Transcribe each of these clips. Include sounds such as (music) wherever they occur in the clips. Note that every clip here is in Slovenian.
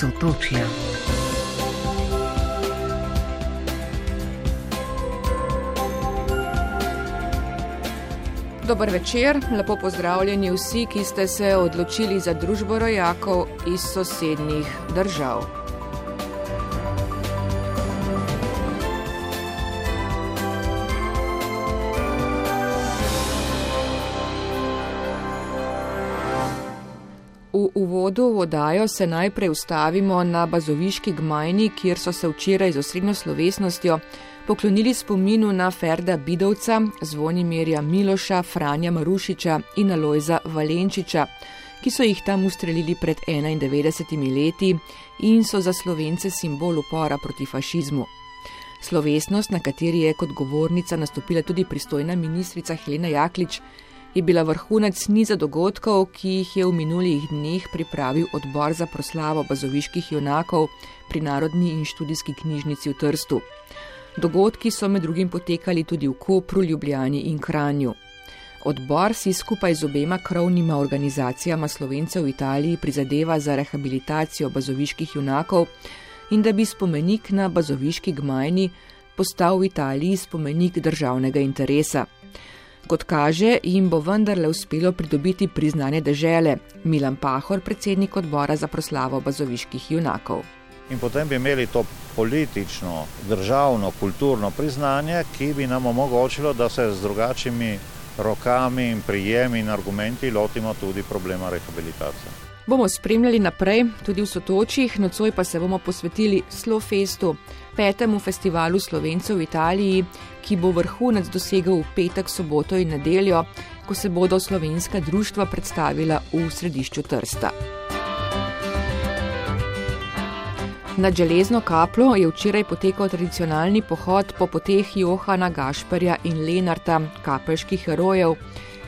Sotočja. Dober večer, lepo pozdravljeni vsi, ki ste se odločili za družbo rojakov iz sosednjih držav. V uvodu v odajo se najprej ustavimo na bazoviški gmajni, kjer so se včeraj z osrednjo slovesnostjo poklonili spominu na Ferda Bidovca, Zvonimirja Miloša, Franja Marušiča in Alojza Valenčiča, ki so jih tam ustrelili pred 91 leti in so za slovence simbol upora proti fašizmu. Slovesnost, na kateri je kot govornica nastopila tudi pristojna ministrica Helena Jaklič, je bila vrhunec niza dogodkov, ki jih je v minulih dneh pripravil odbor za proslavo bazoviških junakov pri Narodni in študijski knjižnici v Trstu. Dogodki so med drugim potekali tudi v Kopru, Ljubljani in Kranju. Odbor si skupaj z obema krovnima organizacijama slovencev v Italiji prizadeva za rehabilitacijo bazoviških junakov in da bi spomenik na bazoviški gmajni postal v Italiji spomenik državnega interesa. Kot kaže, jim bo vendarle uspelo pridobiti priznanje države, Milan Pahor, predsednik odbora za proslavo bazoviških junakov. In potem bi imeli to politično, državno, kulturno priznanje, ki bi nam omogočilo, da se z drugačnimi rokami in prijemi in argumenti lotimo tudi problema rehabilitacije. Bomo spremljali naprej, tudi v sotočjih, nocoj pa se bomo posvetili Slowfestu, petemu festivalu slovencev v Italiji, ki bo vrhunec dosegel v petek, soboto in nedeljo, ko se bodo slovenska društva predstavila v središču Trsta. Na železno kaplo je včeraj potekal tradicionalni pohod po poteh Johana Gašperja in Lenarta, kapelških herojev,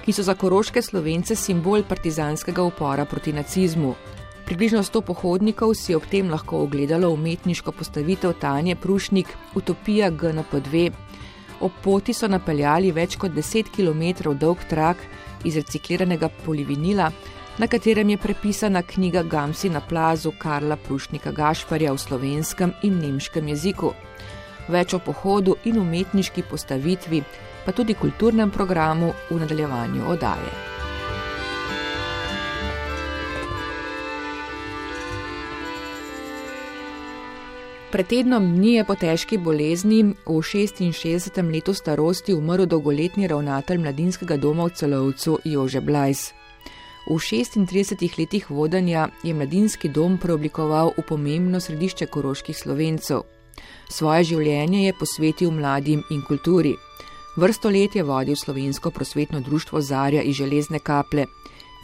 ki so za koroške slovence simbol partizanskega upora proti nacizmu. Približno 100 pohodnikov si ob tem lahko ogledalo umetniško postavitev Tanje Prušnik Utopija GNP2. Ob poti so napeljali več kot 10 km dolg trak iz recikliranega polivinila, na katerem je prepisana knjiga Gamsi na plazu Karla Prušnika Gašparja v slovenskem in nemškem jeziku. Več o pohodu in umetniški postavitvi pa tudi kulturnem programu v nadaljevanju odaje. Pred tednom dni je po težki bolezni v 66. letu starosti umrl dolgoletni ravnatelj mladinskega doma v celovcu Jože Blajs. V 36 letih vodenja je mladinski dom preoblikoval v pomembno središče koroških slovencev. Svoje življenje je posvetil mladim in kulturi. Vrsto let je vodil slovensko prosvetno društvo Zarja iz železne kaple.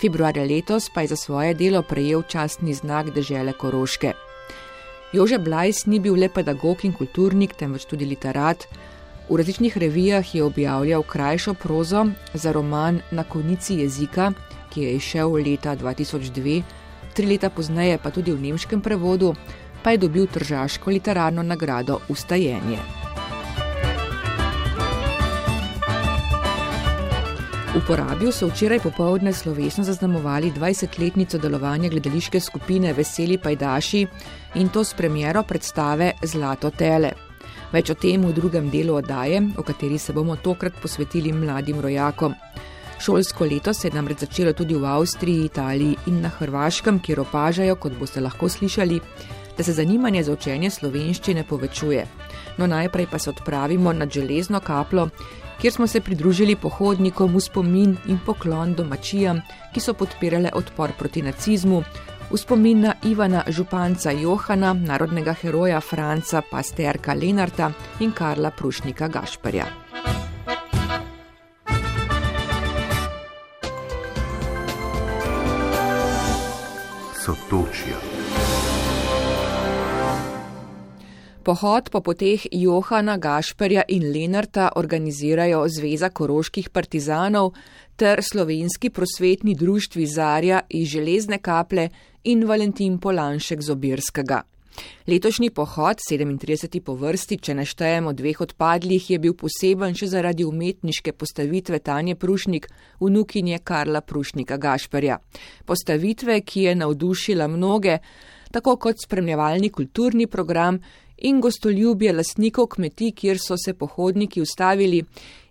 Februarja letos pa je za svoje delo prejel častni znak države Koroške. Jože Blajs ni bil le pedagog in kulturnik, temveč tudi literat. V različnih revijah je objavljal krajšo prozo za roman Na konici jezika, ki je išel leta 2002, tri leta pozneje pa tudi v nemškem prevodu, pa je dobil tržaško literarno nagrado Ustajenje. V porabi so včeraj popovdne slovesno zaznamovali 20-letnico delovanja gledališke skupine Veseli Pajdaši in to s premjero predstave Zlato tele. Več o tem v drugem delu oddaje, o kateri se bomo tokrat posvetili mladim rojakom. Šolsko leto se je namreč začelo tudi v Avstriji, Italiji in na Hrvaškem, kjer opažajo, kot boste lahko slišali, da se zanimanje za učenje slovenščine povečuje. No najprej pa se odpravimo na železno kaplo, kjer smo se pridružili pohodnikom v spomin in poklon domačijam, ki so podpirale odpor proti nacizmu, v spomin na Ivana Županca Johana, narodnega heroja Franca Pasterka Lenarta in Karla Prušnika Gašparja. Sotočja. Pohod po poteh Johana Gašperja in Lenarta organizirajo Zveza koroških partizanov ter slovenski prosvetni društvi Zarja iz Železne kaple in Valentin Polanšek z Obirskega. Letošnji pohod, 37. po vrsti, če ne štejemo dveh odpadlih, je bil poseben še zaradi umetniške postavitve Tanje Prušnik, vnukinje Karla Prušnika Gašperja. Postavitve, ki je navdušila mnoge, tako kot spremljevalni kulturni program in gostoljubje lastnikov kmetij, kjer so se pohodniki ustavili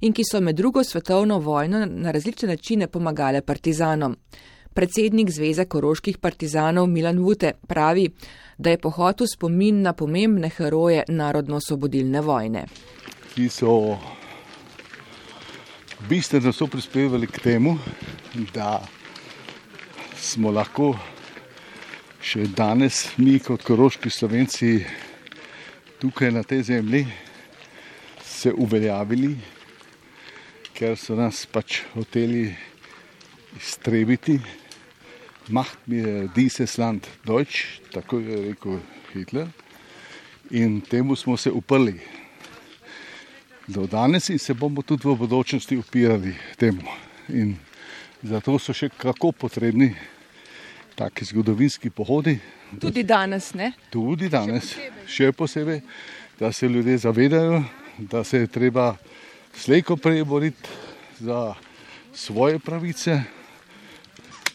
in ki so med drugo svetovno vojno na različne načine pomagali partizanom. Predsednik Zveze koroških partizanov Milan Vute pravi, da je pohod v spomin na pomembne heroje narodno-osvobodilne vojne. Ki so bistveno so prispevali k temu, da smo lahko še danes mi kot koroški slovenci tukaj na tej zemlji se uveljavili, ker so nas pač hoteli iztrebiti. Macht mir dieses Land Deutsch, tako je rekel Hitler. In temu smo se uprli do danes in se bomo tudi v bodočnosti upirali temu. In zato so še kako potrebni taki zgodovinski pohodi. Tudi danes, ne? Tudi danes, še posebej, še posebej da se ljudje zavedajo, da se je treba slejko prej boriti za svoje pravice,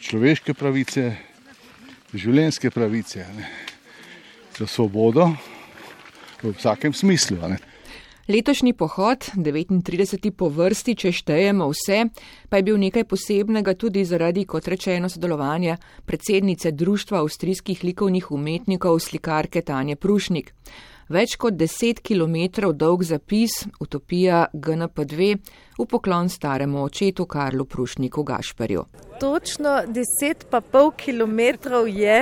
človeške pravice, življenjske pravice, ne? za svobodo v vsakem smislu. Ne? Letošnji pohod, 39. po vrsti, če štejemo vse, pa je bil nekaj posebnega tudi zaradi, kot rečeno, sodelovanja predsednice Društva avstrijskih likovnih umetnikov, slikarke Tanje Prušnik. Več kot 10 km dolg zapis Utopija GNP2 v poklon staremu očetu Karlu Prušniku Gašperju. Točno 10,5 km je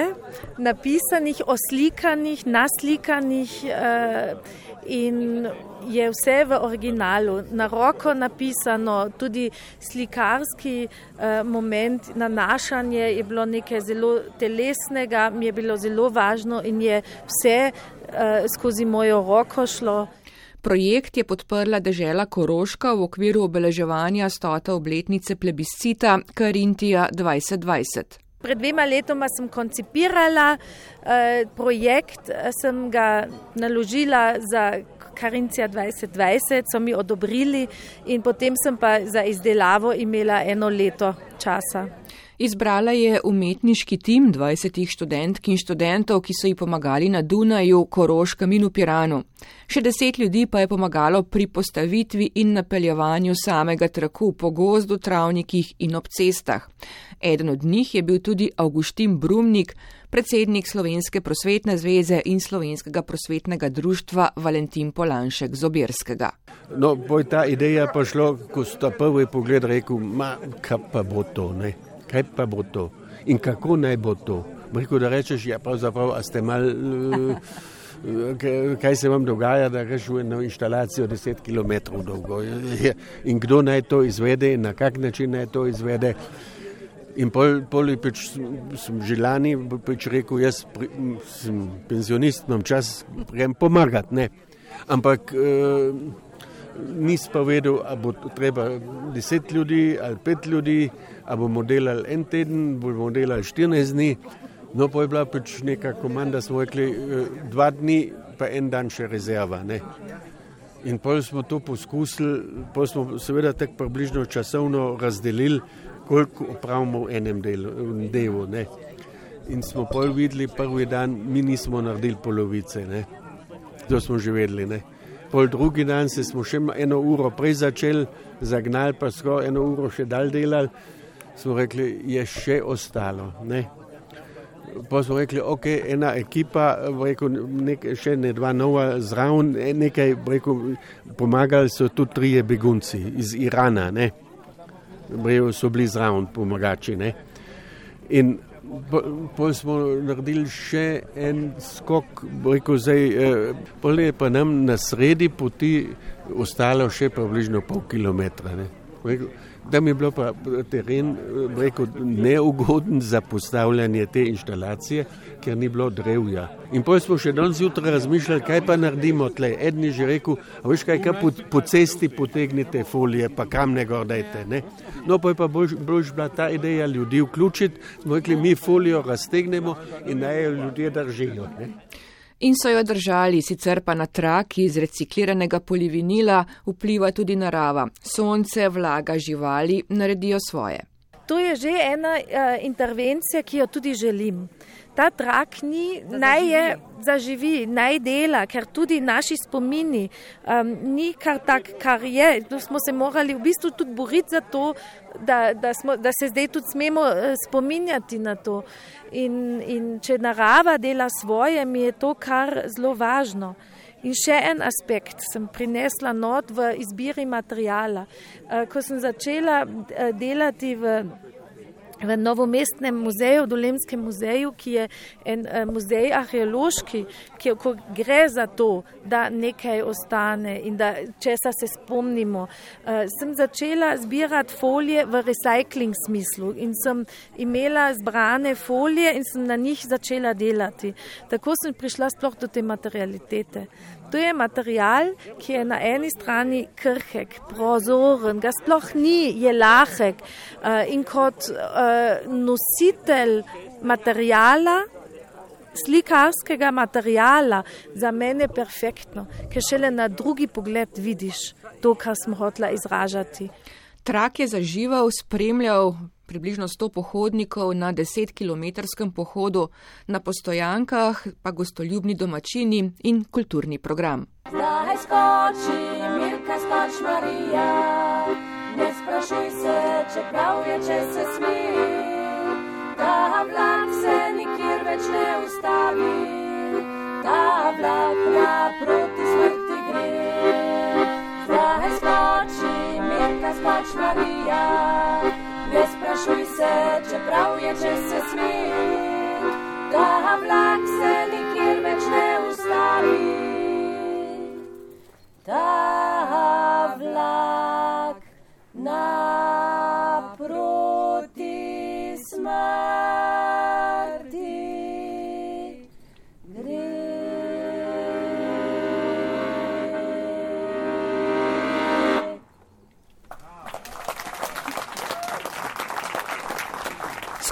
napisanih, oslikanih, naslikanih. Uh, in je vse v originalu, na roko napisano, tudi slikarski eh, moment, nanašanje je bilo nekaj zelo telesnega, mi je bilo zelo važno in je vse eh, skozi mojo roko šlo. Projekt je podprla dežela Koroška v okviru obeleževanja stota obletnice plebiscita Karintija 2020. Pred dvema letoma sem koncipirala eh, projekt, sem ga naložila za Karincija 2020, so mi odobrili in potem sem pa za izdelavo imela eno leto časa. Izbrala je umetniški tim 20 študentk in študentov, ki so ji pomagali na Dunaju, Koroškem in v Piranu. Še deset ljudi pa je pomagalo pri postavitvi in napeljevanju samega traku po gozdu, travnikih in ob cestah. Eden od njih je bil tudi Augustin Brumnik, predsednik Slovenske prosvetne zveze in Slovenskega prosvetnega društva Valentin Polanšek Zobirskega. No, boj ta ideja pa šlo, ko sta prvi pogled rekel, ma, kaj pa bo to, ne? Kaj pa bo to in kako naj bo to. Rekel, da rečeš, ja, pravzaprav, a ste mal, eh, kaj se vam dogaja, da rešuje eno inštalacijo 10 km dolgo in kdo naj to izvede in na kak način naj to izvede. In pol, pol pač sem že lani pač rekel, jaz pri, sem penzionist, imam čas pomagati. Ne. Ampak eh, nisem pa vedel, ali bo treba deset ljudi ali pet ljudi, ali bomo delali en teden, bomo delali 14 dni. No, pa je bila pač neka komanda, smo rekli eh, dva dni, pa en dan še rezerva. Ne. In pol smo to poskusili, pol smo seveda tako približno časovno razdelili koliko opravimo v enem delu. V delu in smo pol videli, prvi dan mi nismo naredili polovice, ne. to smo že vedeli. Ne. Pol drugi dan se smo še eno uro prej začeli, zagnali pa skoraj eno uro še dal delali, smo rekli, je še ostalo. Ne. Pa smo rekli, ok, ena ekipa, rekel, nek, še ne dva nova zraven, nekaj, rekel, pomagali so tudi trije begunci iz Irana. Ne brejo so bili zraven pomagači. Ne? In pol smo naredili še en skok, rekel zdaj, eh, pa nam na sredi poti ostalo še približno pol kilometra. Ne? Rekel, da mi je bilo pa teren rekel, neugoden za postavljanje te inštalacije, ker ni bilo drevja. In potem smo še danes zjutraj razmišljali, kaj pa naredimo tle. Edni že rekel, veš kaj, kaj po, po cesti potegnite folije, pa kam ne gordajte. Ne? No, pa je pa bolj, bolj bila ta ideja ljudi vključiti, smo rekli, mi folijo raztegnemo in naj jo ljudje držijo. Ne? In so jo držali, sicer pa na trak iz recikliranega polivinila vpliva tudi narava. Sonce, vlaga, živali naredijo svoje. to je že ena uh, intervencija, ki jo tudi želim. Ta trak ni, naj je zaživi, naj dela, ker tudi naši spomini um, ni kar tak, kar je. Tu smo se morali v bistvu tudi boriti za to, da, da, smo, da se zdaj tudi smemo uh, spominjati na to. In, in če narava dela svoje, mi je to kar zelo važno. In še en aspekt sem prinesla not v izbiri materijala. Uh, ko sem začela uh, delati v v Novomestnem muzeju, Dolemskem muzeju, ki je en uh, muzej arheološki, ki ko gre za to, da nekaj ostane in da česa se spomnimo. Uh, sem začela zbirati folije v recycling smislu in sem imela zbrane folije in sem na njih začela delati. Tako sem prišla sploh do te materialitete. To je material, ki je na eni strani krhek, prozoren, ga sploh ni, je lahek uh, in kot uh, nositelj materijala, slikarskega materijala, za mene je perfektno, ker šele na drugi pogled vidiš to, kar smo hotla izražati. Trak je zažival, spremljal približno 100 pohodnikov na 10-kilometrskem pohodu, na postojankah pa gostoljubni domačini in kulturni program. Zdaj skoči, Mirka skoč Marija, ne sprašuj se, čeprav je, če se smi. Ta vlak se nikjer več ne ustavi, ta vlak naproti smrti gre. Zdaj skoči, Mirka skoč Marija sprašuj se, čeprav je če se smi, da vlak se nikjer več ne ustavi. Ta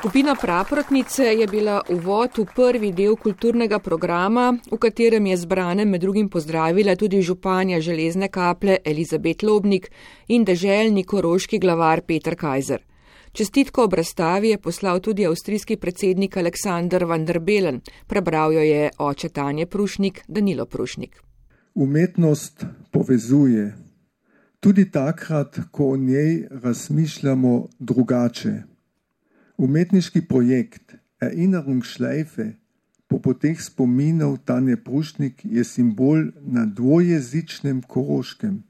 Skupina Praprotnice je bila uvod v prvi del kulturnega programa, v katerem je zbrane med drugim pozdravila tudi županja železne kaple Elizabet Lobnik in deželjni koroški glavar Peter Kajzer. Čestitko ob razstavi je poslal tudi avstrijski predsednik Aleksandr van der Belen, prebral jo je oče Tanje Prušnik, Danilo Prušnik. Umetnost povezuje. Tudi takrat, ko o njej razmišljamo drugače. Umetniški projekt Erinnerungsschleife po poteh spominov Tanje Prušnik je simbol na dvojezičnem koroškem,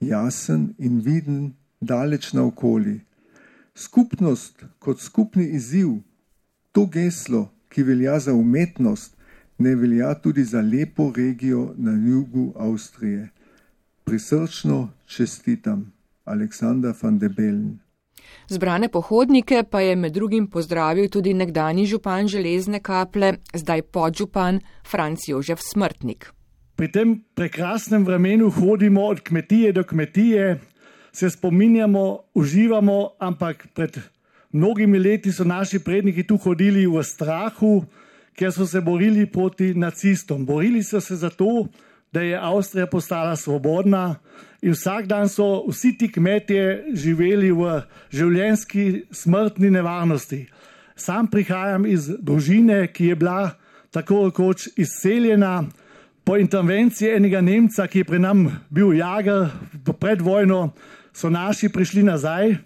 jasen in viden daleč naokoli. Skupnost kot skupni izziv, to geslo, ki velja za umetnost, ne velja tudi za lepo regijo na jugu Avstrije. Prisrčno čestitam, Aleksandar van de Bellen. Zbrane pohodnike pa je med drugim pozdravil tudi nekdani župan železne kaple, zdaj podžupan Franc Jožef Smrtnik. Pri tem prekrasnem vremenu hodimo od kmetije do kmetije, se spominjamo, uživamo, ampak pred mnogimi leti so naši predniki tu hodili v strahu, ker so se borili proti nacistom. Borili so se zato, da je Avstrija postala svobodna, in vsak dan so vsi ti kmetje živeli v življenjski smrtni nevarnosti. Sam prihajam iz družine, ki je bila tako rekoč izseljena po intervenciji enega Nemca, ki je pri nam bil jager pred vojno, so naši prišli nazaj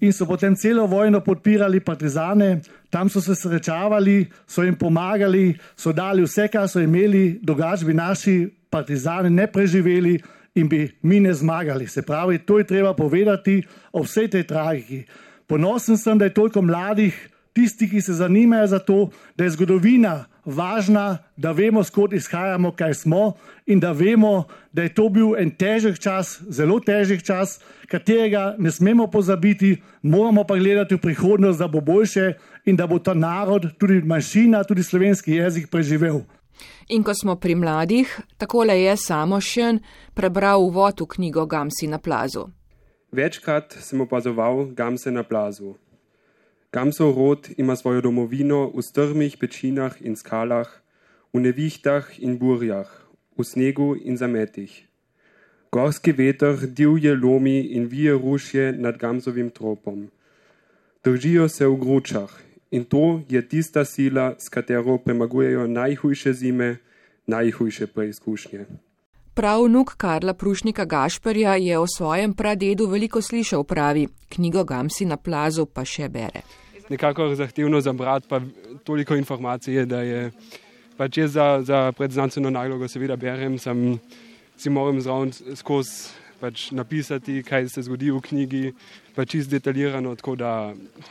in so potem celo vojno podpirali partizane, tam so se srečavali, so jim pomagali, so dali vse, kar so imeli, drugač bi naši partizani ne preživeli in bi mi ne zmagali. Se pravi, to je treba povedati o vsej tej tragiki. Ponosen sem, da je toliko mladih, tisti, ki se zanimajo za to, da je zgodovina važna, da vemo, skod izhajamo, kaj smo in da vemo, da je to bil en težek čas, zelo težek čas, katerega ne smemo pozabiti, moramo pa gledati v prihodnost, da bo boljše in da bo ta narod, tudi manjšina, tudi slovenski jezik preživel. In ko smo pri mladih, takole je samo še prebral uvod v knjigo Gamsi na plazu. Večkrat sem opazoval Gamse na plazu. Gamsov rod ima svojo domovino v strmih pečinah in skalah, v nevihtah in burjah, v snegu in zametih. Gorski veter divje lomi in vije rušje nad Gamsovim tropom. Držijo se v gručah in to je tista sila, s katero premagujejo najhujše zime, najhujše preizkušnje. Prav vnuk Karla Prušnika Gašperja je o svojem pradedu veliko slišal, pravi, knjigo Gamsi na plazu pa še bere. Nekako zahtevno za brat, pa toliko informacij je, da je pač jaz za, za predznanstveno nalogo seveda berem, sem si moram zraven skozi pač napisati, kaj se zgodi v knjigi, pač čist detaljirano, tako da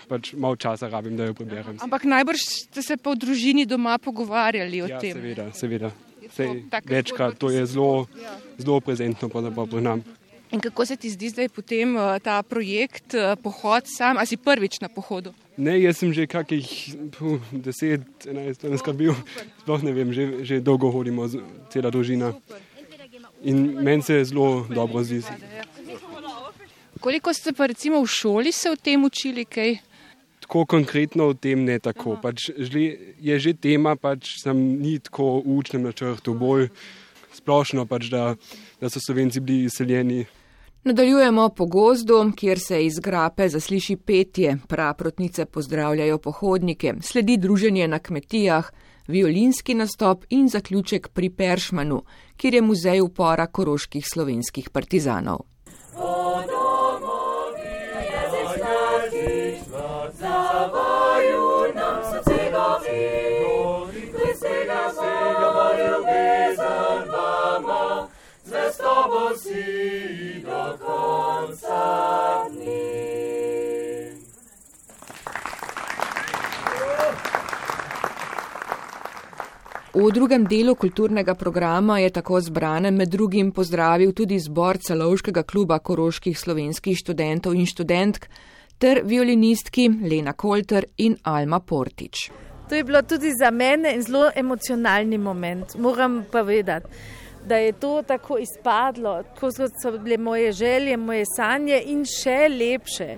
pač malo časa rabim, da jo preberem. Ampak najbrž ste se pa v družini doma pogovarjali o ja, tem. Seveda, seveda. Sej, večkrat to je zelo, zelo prezentno pri nam. In kako se ti zdi zdaj potem uh, ta projekt, uh, pohod sam, ali si prvič na pohodu? Ne, jaz sem že kakih 10, 11 let skrbil, sploh ne vem, že, že dolgo hodimo, cela družina. In meni se zelo dobro zdi. Koliko ste pa recimo v šoli se o tem učili? Kaj? Tako konkretno o tem ne tako. Pač je že tema, pač sem ni tako v učnem načrtu, bolj splošno, pač, da, da so Slovenci bili izseljeni. Nadaljujemo po gozdu, kjer se iz grape zasliši petje, praprotnice pozdravljajo pohodnike, sledi druženje na kmetijah, violinski nastop in zaključek pri Peršmanu, kjer je muzej upora koroških slovenskih partizanov. Si do konca dni. V drugem delu kulturnega programa je tako zbrane med drugim pozdravil tudi zbor celovškega kluba koroških slovenskih študentov in študentk ter violinistki Lena Kolter in Alma Portič. To je bilo tudi za mene zelo emocionalni moment, moram povedati. Da je to tako izpadlo, kot so bile moje želje, moje sanje in še lepše.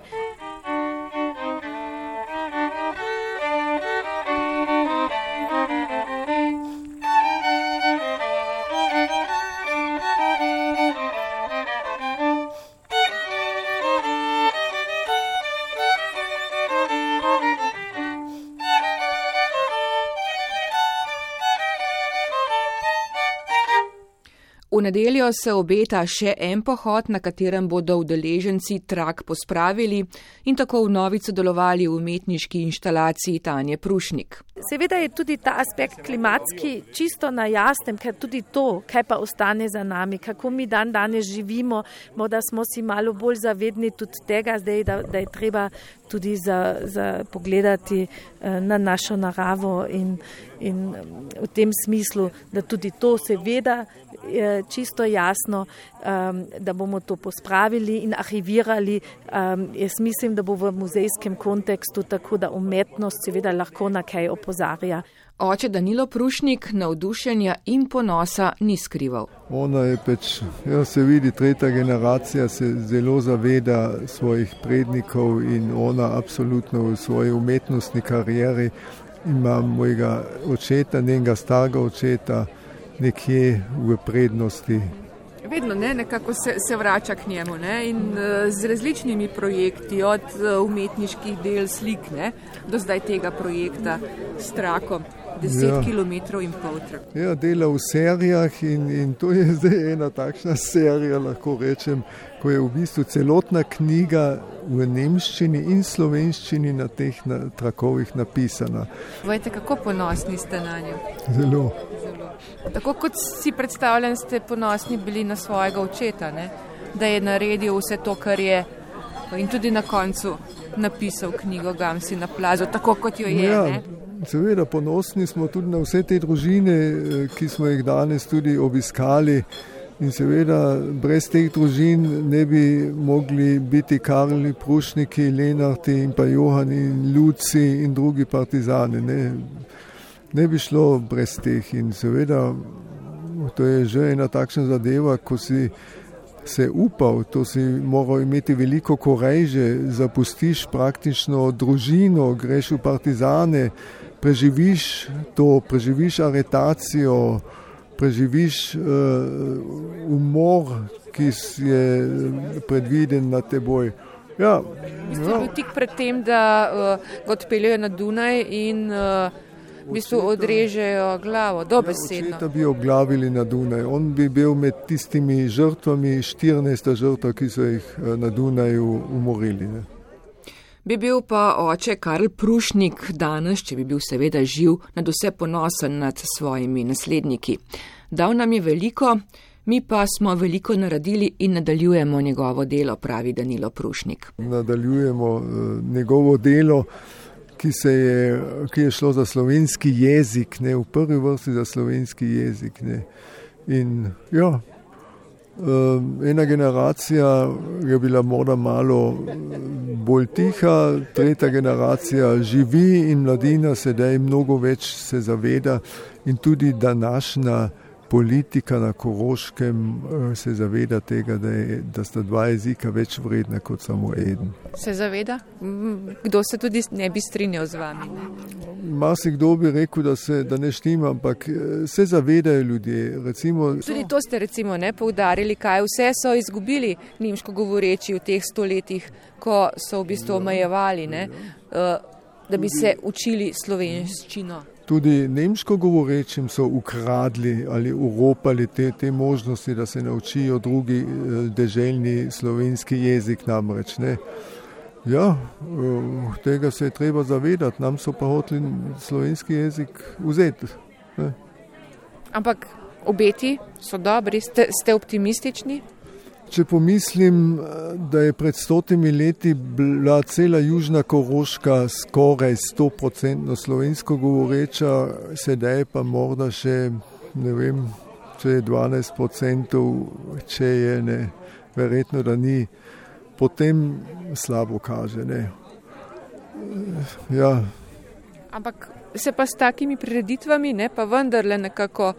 Nedeljo se obeta še en pohod, na katerem bodo udeleženci trak pospravili in tako v novi sodelovali v umetniški inštalaciji Tanje Prušnik. Seveda je tudi ta aspekt klimatski čisto na jasnem, ker tudi to, kaj pa ostane za nami, kako mi dan danes živimo, morda smo si malo bolj zavedni tudi tega, zdaj, da, da je treba tudi za, za pogledati eh, na našo naravo in, in v tem smislu, da tudi to seveda čisto jasno, um, da bomo to pospravili in arhivirali. Um, jaz mislim, da bo v muzejskem kontekstu tako, da umetnost seveda lahko na kaj opozarja. Oče Danilo Prušnik navdušenja in ponosa ni skrival. Ona je pač, ja, se vidi, tretja generacija se zelo zaveda svojih prednikov in ona absolutno v svoji umetnostni karieri ima mojega očeta, njenega starega očeta nekje v prednosti. Vedno ne, nekako se, se vrača k njemu ne? in uh, z različnimi projekti, od uh, umetniških del slik ne? do zdaj tega projekta s trakom. 10 ja. km in pol. Ja, dela v serijah in, in to je zdaj ena takšna (laughs) serija, lahko rečem, ko je v bistvu celotna knjiga v nemščini in slovenščini na teh na, trakovih napisana. Veste, kako ponosni ste na njo? Zelo. Tako kot si predstavljam, ste ponosni bili na svojega očeta, ne? da je naredil vse to, kar je in tudi na koncu napisal knjigo Gamsi na plazu, tako kot jo je. Ja, seveda, ponosni smo tudi na vse te družine, eh, ki smo jih danes tudi obiskali. In seveda, brez teh družin ne bi mogli biti Karli, Prušniki, Lenarti in pa Johan in Luci in drugi partizani. Ne ne bi šlo brez teh. In seveda, to je že ena takšna zadeva, ko si se upal, to si moral imeti veliko koreže, zapustiš praktično družino, greš v partizane, preživiš to, preživiš aretacijo, preživiš uh, umor, ki je predviden na teboj. Ja, V bistvu bil tik pred tem, da uh, ga odpeljejo na Dunaj in uh, v bistvu odrežejo glavo, dobesedno. Očeta bi obglavili na Dunaj. On bi bil med tistimi žrtvami, 14 žrtv, ki so jih eh, na Dunaju umorili. Ne. Bi bil pa oče Karl Prušnik danes, če bi bil seveda živ, nad vse ponosen nad svojimi nasledniki. Dal nam je veliko, mi pa smo veliko naredili in nadaljujemo njegovo delo, pravi Danilo Prušnik. Nadaljujemo uh, njegovo delo, ki, je, ki je šlo za slovenski jezik, ne v prvi vrsti za slovenski jezik. Ne. In ja, ena generacija je bila morda malo bolj tiha, tretja generacija živi in mladina sedaj mnogo več se zaveda in tudi današnja politika na Koroškem eh, se zaveda tega, da, je, da sta dva jezika več vredna kot samo en. Se zaveda? Kdo se tudi ne bi strinjal z vami? Masi kdo bi rekel, da, se, da ne štima, ampak eh, se zavedajo ljudje. Recimo, tudi to ste recimo ne poudarili, kaj vse so izgubili nemško govoreči v teh stoletjih, ko so v bistvu omejevali, ne, eh, da bi se učili slovenščino. Tudi nemško govorečim so ukradli ali uropali te, te možnosti, da se naučijo drugi eh, deželjni slovenski jezik. Namreč, ja, eh, tega se je treba zavedati, nam so pa hoteli slovenski jezik vzeti. Ne. Ampak obeti so dobri, ste, ste optimistični? Če pomislim, da je pred stotimi leti bila cela Južna Koroška skoraj 100% slovensko govoreča, sedaj pa morda še ne vem, če je 12%, če je ne, verjetno da ni, potem slabo kaže. Ne. Ja. Ampak se pa s takimi prireditvami, ne pa vendarle nekako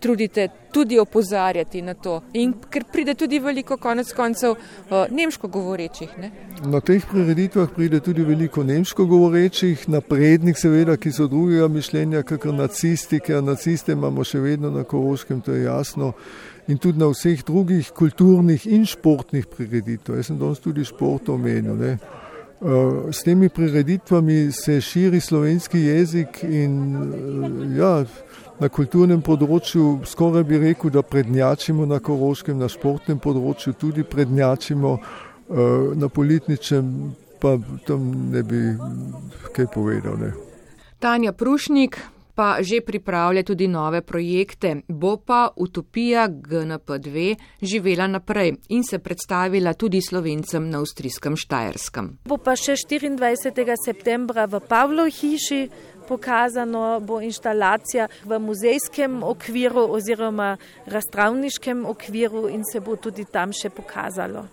trudite tudi opozarjati na to. In ker pride tudi veliko, konec koncev, uh, nemško govorečih. Ne? Na teh prireditvah pride tudi veliko nemško govorečih, naprednih, seveda, ki so drugega mišljenja, kakor nacisti, ker naciste imamo še vedno na Koroškem, to je jasno. In tudi na vseh drugih kulturnih in športnih prireditvah. Jaz sem danes tudi šport omenil. Ne? Uh, s temi prireditvami se širi slovenski jezik in uh, ja, na kulturnem področju skoraj bi rekel, da prednjačimo na koroškem, na športnem področju tudi prednjačimo, eh, na političnem pa tam ne bi kaj povedal. Ne. Tanja Prušnik pa že pripravlja tudi nove projekte, bo pa Utopija GNP2 živela naprej in se predstavila tudi slovencem na avstrijskem Štajerskem. Bo pa še 24. septembra v Pavlo hiši pokazano bo instalacija v muzejskem okviru oziroma razpravniškem okviru in se bo tudi tam še pokazalo.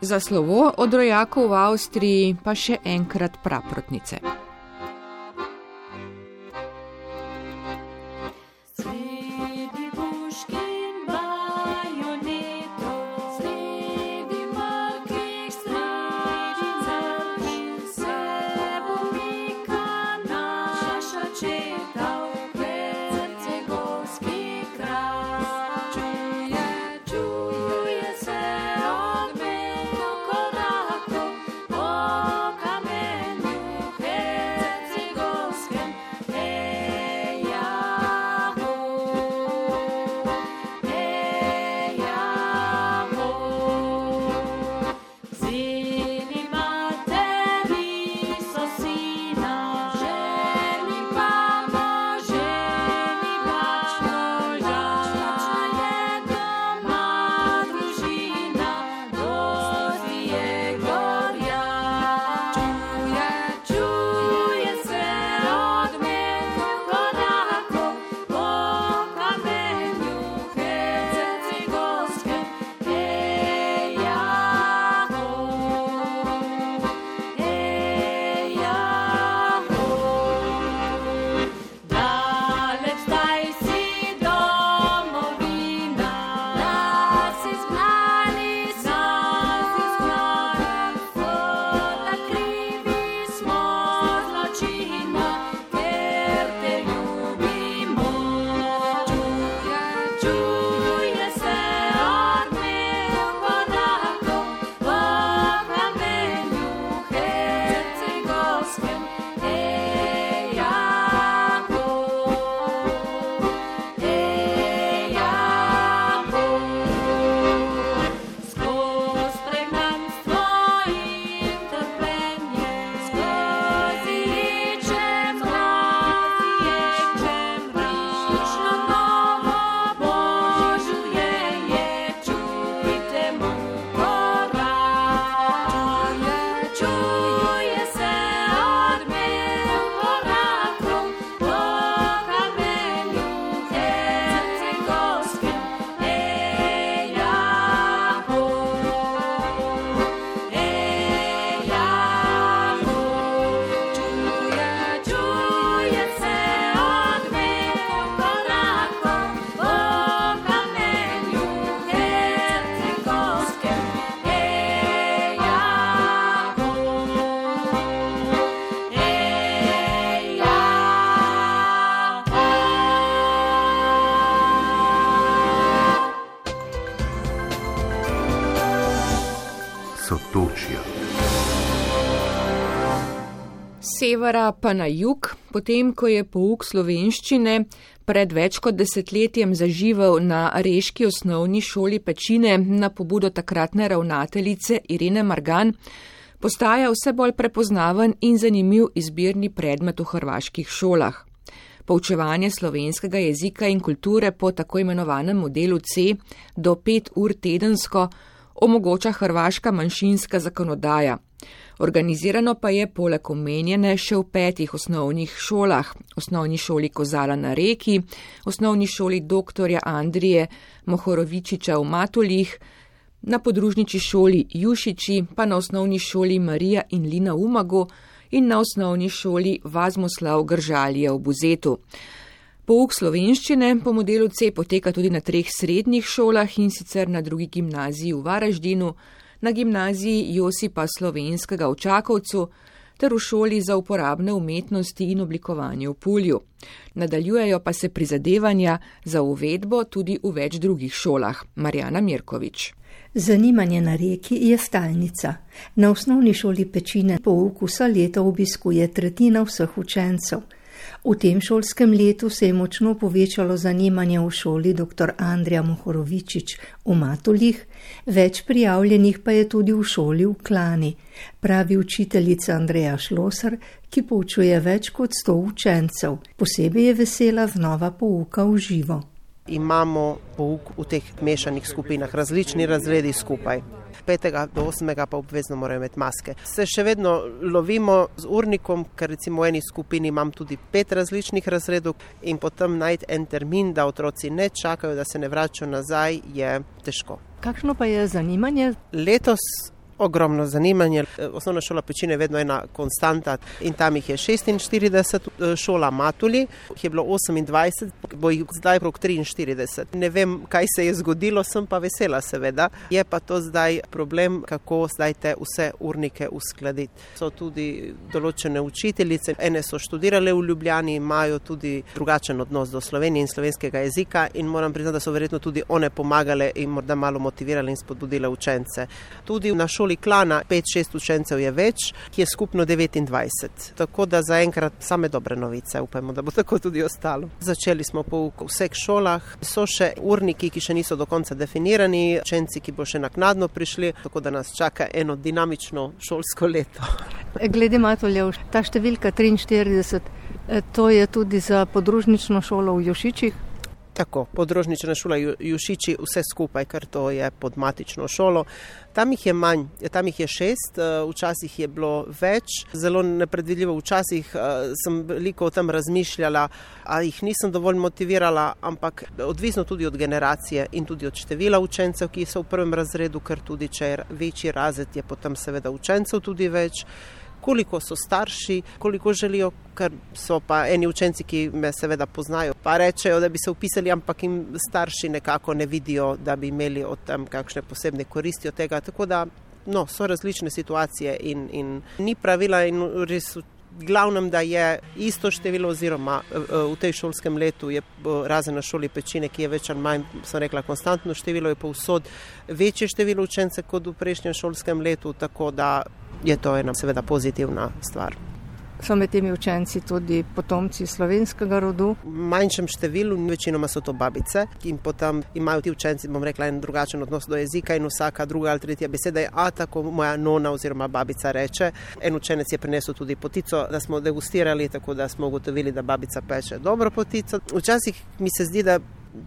Za slovo od rojakov v Avstriji pa še enkrat praprotnice. Turčija. Severa pa na jug, potem ko je pouk slovenščine pred več kot desetletjem zaživel na reški osnovni šoli Pečine na pobudo takratne ravnateljice Irene Margan, postaja vse bolj prepoznaven in zanimiv izbirni predmet v hrvaških šolah. Poučevanje slovenskega jezika in kulture po tako imenovanem modelu C do pet ur tedensko omogoča hrvaška manjšinska zakonodaja. Organizirano pa je poleg omenjene še v petih osnovnih šolah, osnovni šoli Kozala na reki, osnovni šoli dr. Andrije Mohorovičiča v Matulih, na podružniči šoli Jušiči, pa na osnovni šoli Marija in Lina Umago in na osnovni šoli Vazmoslav Gržalije v Buzetu. Pouk slovenščine po modelu C poteka tudi na treh srednjih šolah in sicer na drugi gimnaziji v Varaždinu, na gimnaziji Josipa Slovenskega v Čakovcu ter v šoli za uporabne umetnosti in oblikovanje v Pulju. Nadaljujejo pa se prizadevanja za uvedbo tudi v več drugih šolah. Marjana Mirkovič. Zanimanje na reki je stalnica. Na osnovni šoli pečine pouk vsa leta obiskuje tretjina vseh učencev. V tem šolskem letu se je močno povečalo zanimanje v šoli dr. Andrija Mohorovičič v Matulih, več prijavljenih pa je tudi v šoli v Klani, pravi učiteljica Andreja Šlosar, ki poučuje več kot sto učencev. Posebej je vesela znova pouka v živo imamo pouk v teh mešanih skupinah, različni razredi skupaj. 5. do 8. pa obvezno morajo imeti maske. Se še vedno lovimo z urnikom, ker recimo v eni skupini imam tudi pet različnih razredov in potem najti en termin, da otroci ne čakajo, da se ne vračajo nazaj, je težko. Kakšno pa je zanimanje? Letos ogromno zanimanje. Osnovna šola Pečine je vedno ena konstanta in tam jih je 46, šola Matuli jih je bilo 28, bo jih zdaj prok 43. Ne vem, kaj se je zgodilo, sem pa vesela seveda. Je pa to zdaj problem, kako zdaj te vse urnike uskladiti. So tudi določene učiteljice, ene so študirale v Ljubljani, imajo tudi drugačen odnos do Slovenije in slovenskega jezika in moram priznati, da so verjetno tudi one pomagale in morda malo motivirale in spodbudile učence. Tudi na šoli šoli klana 5-6 učencev je več, ki je skupno 29. Tako da zaenkrat same dobre novice, upajmo, da bo tako tudi ostalo. Začeli smo pouk v vseh šolah, so še urniki, ki še niso do konca definirani, učenci, ki bo še naknadno prišli, tako da nas čaka eno dinamično šolsko leto. (laughs) Glede matuljev, ta številka 43, eh, to je tudi za podružnično šolo v Jošičih. Tako, podrožnična šola Jušiči, vse skupaj, ker to je pod matično šolo. Tam jih je manj, tam jih je šest, eh, včasih je bilo več, zelo nepredvidljivo. Včasih eh, sem veliko o tem razmišljala, a jih nisem dovolj motivirala, ampak odvisno tudi od generacije in tudi od števila učencev, ki so v prvem razredu, ker tudi če je večji razred, je potem seveda učencev tudi več koliko so starši, koliko želijo, ker so pa eni učenci, ki me seveda poznajo, pa rečejo, da bi se upisali, ampak jim starši nekako ne vidijo, da bi imeli od tam kakšne posebne koristi od tega. Tako da no, so različne situacije in, in ni pravila in res. Glavnem, da je isto število, oziroma eh, v tej šolskem letu je eh, razen na šoli pečine, ki je več ali manj, sem rekla, konstantno število, je povsod večje število učencev kot v prejšnjem šolskem letu, tako da je to ena seveda pozitivna stvar. So med temi učenci tudi potomci slovenskega rodu? V manjšem številu, večinoma so to babice in potem imajo ti učenci, bom rekla, en drugačen odnos do jezika in vsaka druga ali tretja beseda je, a tako moja nona oziroma babica reče. En učenec je prinesel tudi potico, da smo degustirali, tako da smo ugotovili, da babica peče dobro potico. Včasih mi se zdi, da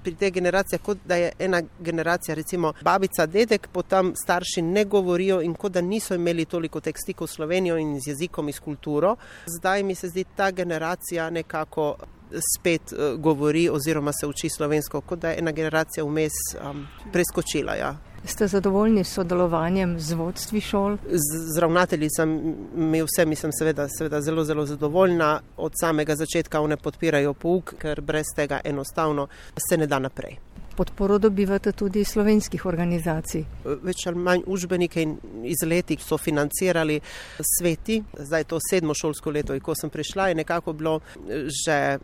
pri teh generacijah, kot da je ena generacija, recimo babica, dedek, potem starši ne govorijo in kot da niso imeli toliko teh stikov s Slovenijo in z jezikom in s kulturo. Zdaj mi se zdi ta generacija nekako. Spet uh, govori, oziroma se uči slovensko, kot da je ena generacija vmes um, preskočila. Ja. Ste zadovoljni s sodelovanjem z vodstvi šol? Z, z ravnateljicami vse mislim seveda, seveda zelo, zelo zadovoljna. Od samega začetka one podpirajo pouk, ker brez tega enostavno se ne da naprej. Podporo dobivate tudi slovenskih organizacij. Več ali manj učbenike in izleti so financirali sveti. Zdaj je to sedmo šolsko leto, ko sem prišla in nekako bilo že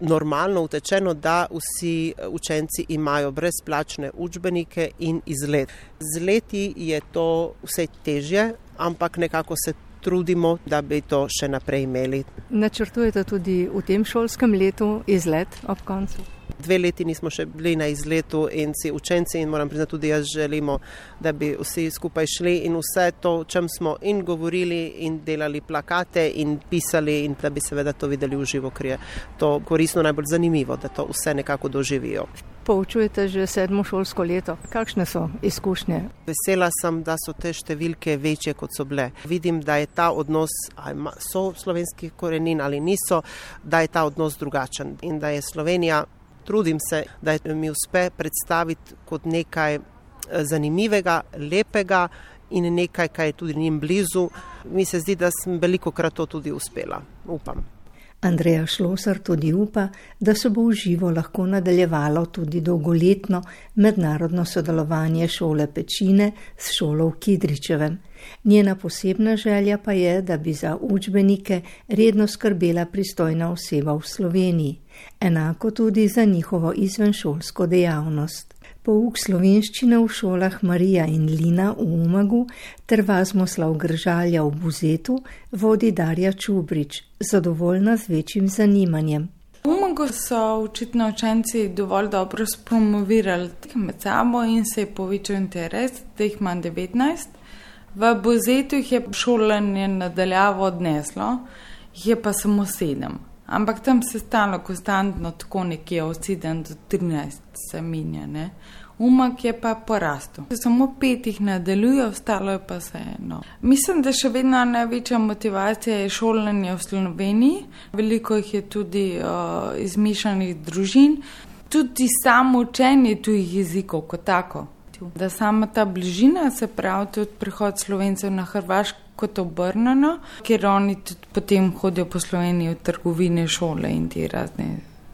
normalno utečeno, da vsi učenci imajo brezplačne učbenike in izlet. Z leti je to vse težje, ampak nekako se trudimo, da bi to še naprej imeli. Načrtujete tudi v tem šolskem letu izlet ob koncu? Dve leti nismo še bili na izletu in si učenci in moram priznati tudi jaz želimo, da bi vsi skupaj šli in vse to, o čem smo in govorili in delali plakate in pisali in da bi seveda to videli v živo, ker je to koristno najbolj zanimivo, da to vse nekako doživijo. Poučujete že sedmo šolsko leto. Kakšne so izkušnje? Vesela sem, da so te številke večje, kot so bile. Vidim, da je ta odnos, ali so slovenski korenin ali niso, da je ta odnos drugačen in da je Slovenija trudim se, da mi uspe predstaviti kot nekaj eh, zanimivega, lepega in nekaj, kar je tudi njim blizu. Mi se zdi, da sem veliko krat to tudi uspela. Upam. Andreja Šlosar tudi upa, da se bo v živo lahko nadaljevalo tudi dolgoletno mednarodno sodelovanje šole Pečine s šolo v Kidričevem. Njena posebna želja pa je, da bi za učbenike redno skrbela pristojna oseba v Sloveniji enako tudi za njihovo izvenšolsko dejavnost. Pouk slovenščine v šolah Marija in Lina v Umagu ter Vazmoslav Gržalja v Buzetu vodi Darja Čubrič, zadovoljna z večjim zanimanjem. V Umagu so očitno učenci dovolj dobro spromovirali med sabo in se je povečal interes, da jih ima 19. V Buzetu jih je šolanje nadaljavo odneslo, jih je pa samo sedem. Ampak tam se stalo konstantno tako nekje od 7 do 13 se minja, ne. Umak je pa porastel. Samo pet jih nadaljuje, ostalo je pa vseeno. Mislim, da še vedno največja motivacija je šolanje v Sloveniji. Veliko jih je tudi uh, izmišljenih družin, tudi samo učenje tujih jezikov kot tako. Da sama ta bližina, se pravi tudi prihod slovencev na Hrvaško, kot obrnjeno, ker oni tudi potem hodijo po Sloveniji v trgovine, šole in te razne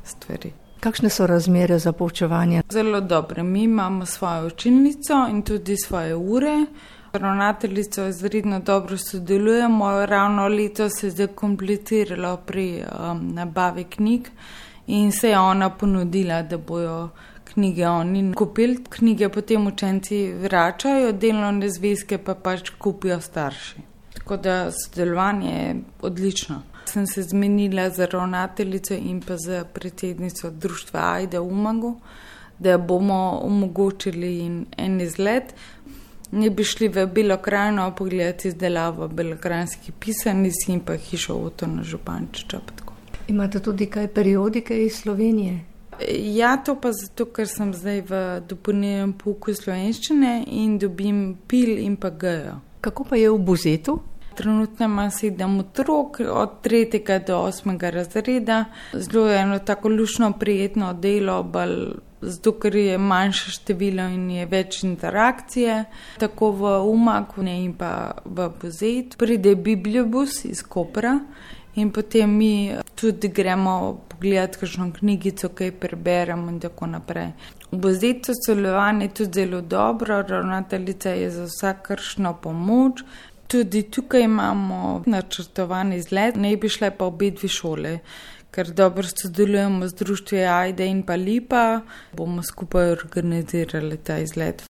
stvari. Kakšne so razmere za poučevanje? Zelo dobre. Mi imamo svojo učilnico in tudi svoje ure. Ravnateljico izredno dobro sodelujemo. Ravno leto se je zakompliciralo pri um, nabavi knjig in se je ona ponudila, da bojo knjige oni kupili. Knjige potem učenci vračajo, delovne zvezke pa pač kupijo starši. Tako da sodelovanje je odlično. Sem se zmenila z ravnateljico in pa z predsednico društva Aida Umagu, da bomo omogočili en izlet. Ne bi šli v Belokrajino pogledati izdelavo belokrajinskih pisanic in pa hišo Oto na Župančiča. Imate tudi kaj periodike iz Slovenije? Ja, to pa zato, ker sem zdaj v dopolnjenem pouku slovenščine in dobim pil in pa gejo. Kako pa je v Buzetu? Trenutno ima sedem otrok, od 3. do 8. razreda. Zelo je eno tako lušno, prijetno delo, zato ker je manjše število in je več interakcije. Tako v Umaku in pa v Bozet pride Bibliobus iz Kopra in potem mi tudi gremo pogledati kakšno knjigico, kaj preberemo in tako naprej. V Bozetu sodelovanje je tudi zelo dobro, ravnateljica je za vsakršno pomoč. Tudi tukaj imamo načrtovan izlet, ne bi šle pa obe dve šole, ker dobro sodelujemo z društvi Ajde in pa Lipa, bomo skupaj organizirali ta izlet.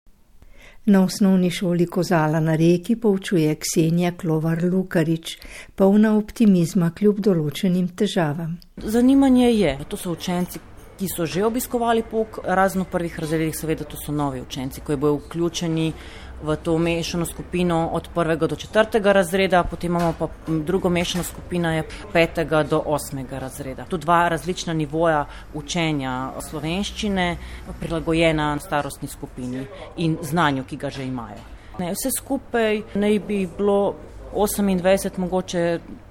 Na osnovni šoli Kozala na reki poučuje Ksenija Klovar Lukarič, polna optimizma kljub določenim težavam. Zanimanje je, to so učenci, ki so že obiskovali pok, razno prvih razredih, seveda to so novi učenci, ki bojo vključeni v to mešano skupino od prvega do četrtega razreda, potem imamo pa drugo mešano skupino je petega do osmega razreda. Tu dva različna nivoja učenja slovenščine, prilagojena starostni skupini in znanju, ki ga že imajo. Ne, vse skupaj naj bi bilo 28, mogoče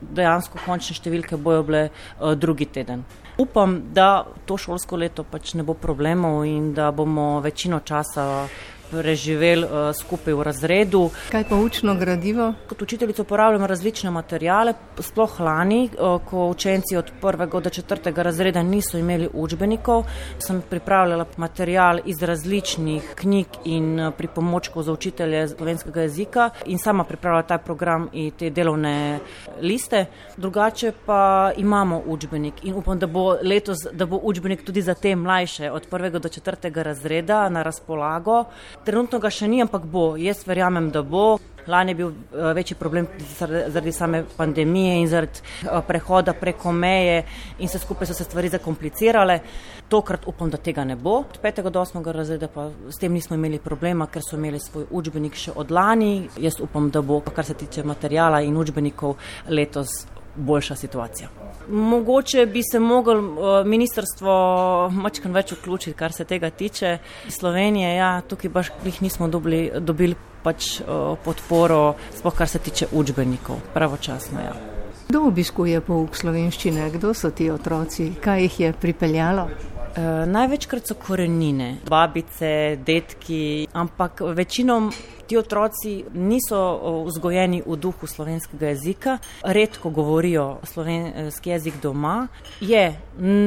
dejansko končne številke bojo bile uh, drugi teden. Upam, da to šolsko leto pač ne bo problemov in da bomo večino časa preživeli uh, skupaj v razredu. Kaj pa učno gradivo? Kot učiteljica uporabljam različne materijale, sploh lani, uh, ko učenci od prvega do četrtega razreda niso imeli učbenikov, sem pripravljala materijal iz različnih knjig in uh, pripomočkov za učitelje slovenskega jezika in sama pripravljala ta program in te delovne liste. Drugače pa imamo učbenik in upam, da bo letos, da bo učbenik tudi za te mlajše od prvega do četrtega razreda na razpolago. Trenutno ga še ni, ampak bo. Jaz verjamem, da bo. Lani je bil eh, večji problem zaradi same pandemije in zaradi eh, prehoda preko meje in se skupaj so se stvari zakomplicirale. Tokrat upam, da tega ne bo. Od 5. do 8. razreda pa s tem nismo imeli problema, ker so imeli svoj učbenik še od lani. Jaz upam, da bo, kar se tiče materijala in učbenikov, letos boljša situacija. Mogoče bi se mogel uh, ministrstvo mačkan več vključiti, kar se tega tiče. Slovenije, ja, tukaj baš jih nismo dobili, dobili pač uh, podporo, spoh kar se tiče učbenikov, pravočasno. Ja. Kdo obiskuje pouk slovenščine, kdo so ti otroci, kaj jih je pripeljalo? Uh, največkrat so korenine, babice, detki, ampak večinom ti otroci niso vzgojeni v duhu slovenskega jezika, redko govorijo slovenski jezik doma. Je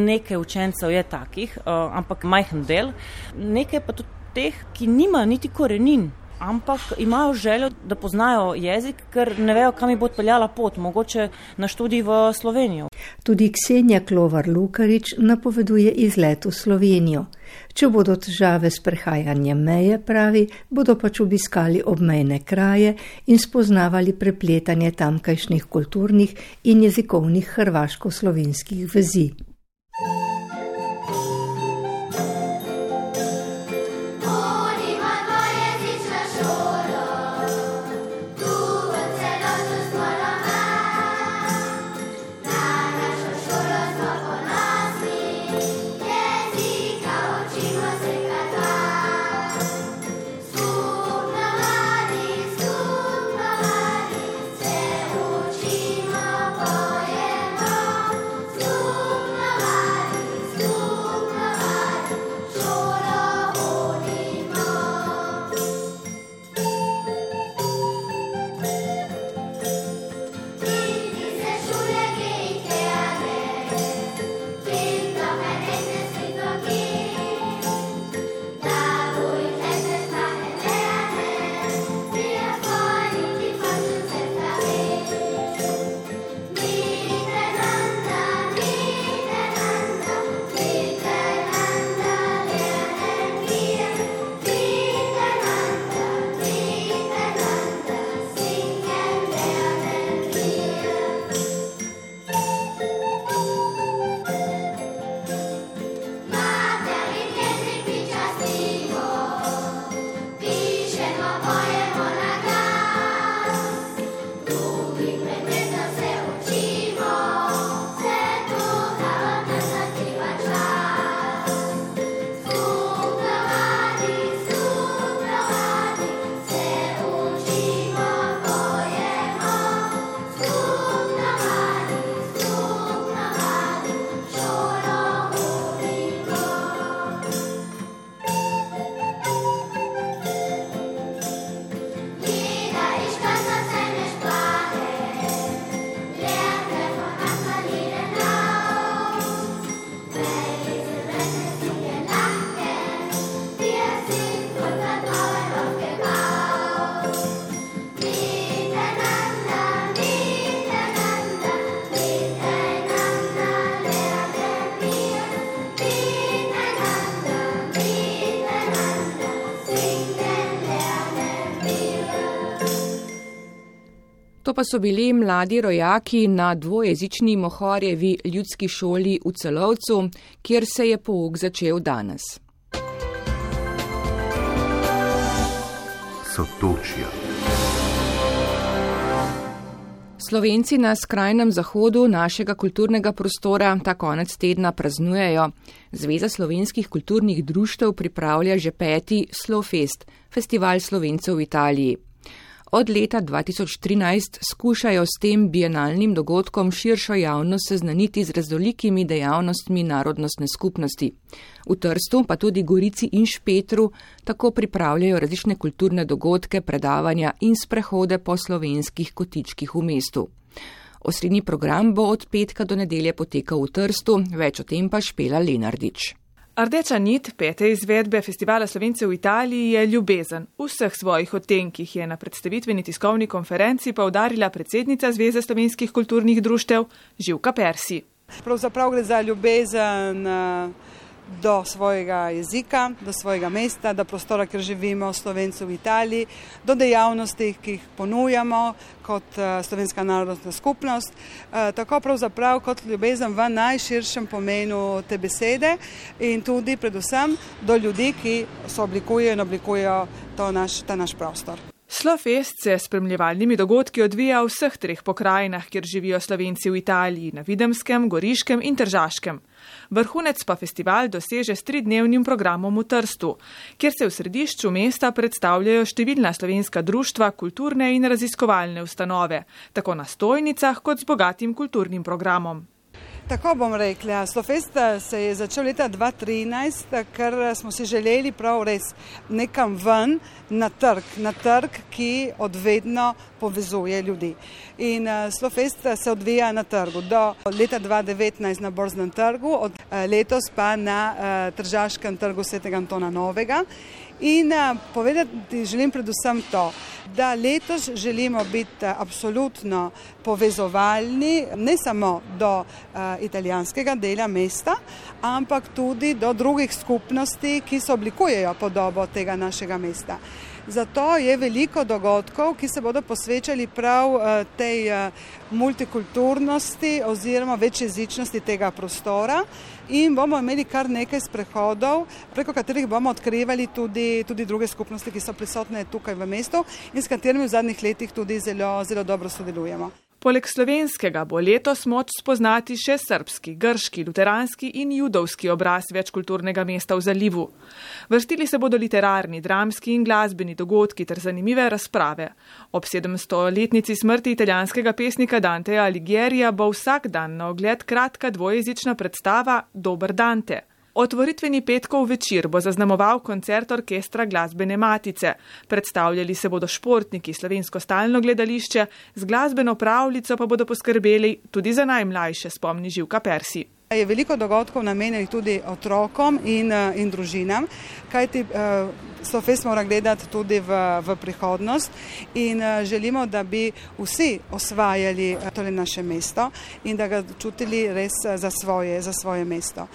nekaj učencev, je takih, ampak majhen del, nekaj pa tudi teh, ki nima niti korenin ampak imajo željo, da poznajo jezik, ker ne vejo, kam jih bo odpeljala pot, mogoče na študij v Slovenijo. Tudi Ksenja Klovar Lukarič napoveduje izlet v Slovenijo. Če bodo težave s prehajanjem meje, pravi, bodo pač obiskali obmejne kraje in spoznavali prepletanje tamkajšnjih kulturnih in jezikovnih hrvaško-slovenskih vezi. Pa so bili mladi rojaki na dvojezični Mohorjevi ljudski šoli v Celovcu, kjer se je pouk začel danes. Sotočja. Slovenci na skrajnem zahodu našega kulturnega prostora ta konec tedna praznujejo. Zveza slovenskih kulturnih društev pripravlja že peti Slowfest, festival slovencev v Italiji. Od leta 2013 skušajo s tem bienalnim dogodkom širšo javnost seznaniti z raznolikimi dejavnostmi narodnostne skupnosti. V Trstu pa tudi Gorici in Špetru tako pripravljajo različne kulturne dogodke, predavanja in sprehode po slovenskih kotičkih v mestu. Osrednji program bo od petka do nedelje potekal v Trstu, več o tem pa špela Lenardič. Rdeča nit pete izvedbe festivala Slovencev v Italiji je ljubezen. Vseh svojih odtenkih je na predstavitveni tiskovni konferenci povdarila predsednica Zveze slovenskih kulturnih društev Živka Persi. Pravzaprav gre za ljubezen. Do svojega jezika, do svojega mesta, do prostora, kjer živimo, slovencev v Italiji, do dejavnosti, ki jih ponujamo kot eh, slovenska narodna skupnost, eh, tako pravzaprav kot ljubezen v najširšem pomenu te besede in tudi predvsem do ljudi, ki so oblikujejo in oblikujejo naš, ta naš prostor. Slofest se s spremljevalnimi dogodki odvija v vseh treh pokrajinah, kjer živijo slovenci v Italiji, na Videmskem, Goriškem in Tržaškem. Vrhunec pa festival doseže s tridnevnim programom v Trstu, kjer se v središču mesta predstavljajo številna slovenska društva, kulturne in raziskovalne ustanove, tako na stojnicah kot z bogatim kulturnim programom. Tako bom rekla, eh, se je začel leta 2013, eh, ker smo si želeli prav res nekam ven na trg, na trg, ki odvedno povezuje ljudi. In uh, Slofest se odvija na trgu do leta 2019 na Borznem trgu, od uh, letos pa na uh, Tržaškem trgu Svetega Antona Novega. In uh, povedati želim predvsem to, da letos želimo biti absolutno povezovalni ne samo do uh, italijanskega dela mesta, ampak tudi do drugih skupnosti, ki se oblikujejo podobo tega našega mesta. Zato je veliko dogodkov, ki se bodo posvečali prav tej multikulturnosti oziroma večjezičnosti tega prostora in bomo imeli kar nekaj sprehodov, preko katerih bomo odkrivali tudi, tudi druge skupnosti, ki so prisotne tukaj v mestu in s katerimi v zadnjih letih tudi zelo, zelo dobro sodelujemo. Poleg slovenskega bo letos moč spoznati še srpski, grški, luteranski in judovski obraz večkulturnega mesta v zalivu. Vrstili se bodo literarni, dramski in glasbeni dogodki ter zanimive razprave. Ob 700-letnici smrti italijanskega pesnika Danteja Aligierija bo vsak dan na ogled kratka dvojezična predstava Dober Dante. Otvoritveni petkov večer bo zaznamoval koncert orkestra glasbene matice. Predstavljali se bodo športniki, slovensko stalno gledališče, z glasbeno pravljico pa bodo poskrbeli tudi za najmlajše, spomni Živka Persi. Je veliko dogodkov namenjenih tudi otrokom in, eh, in družinam, kajti uh, Sofest mora gledati tudi v, v prihodnost in uh, želimo, da bi vsi osvajali tole naše mesto in da ga čutili res za, svoje, za svoje mesto.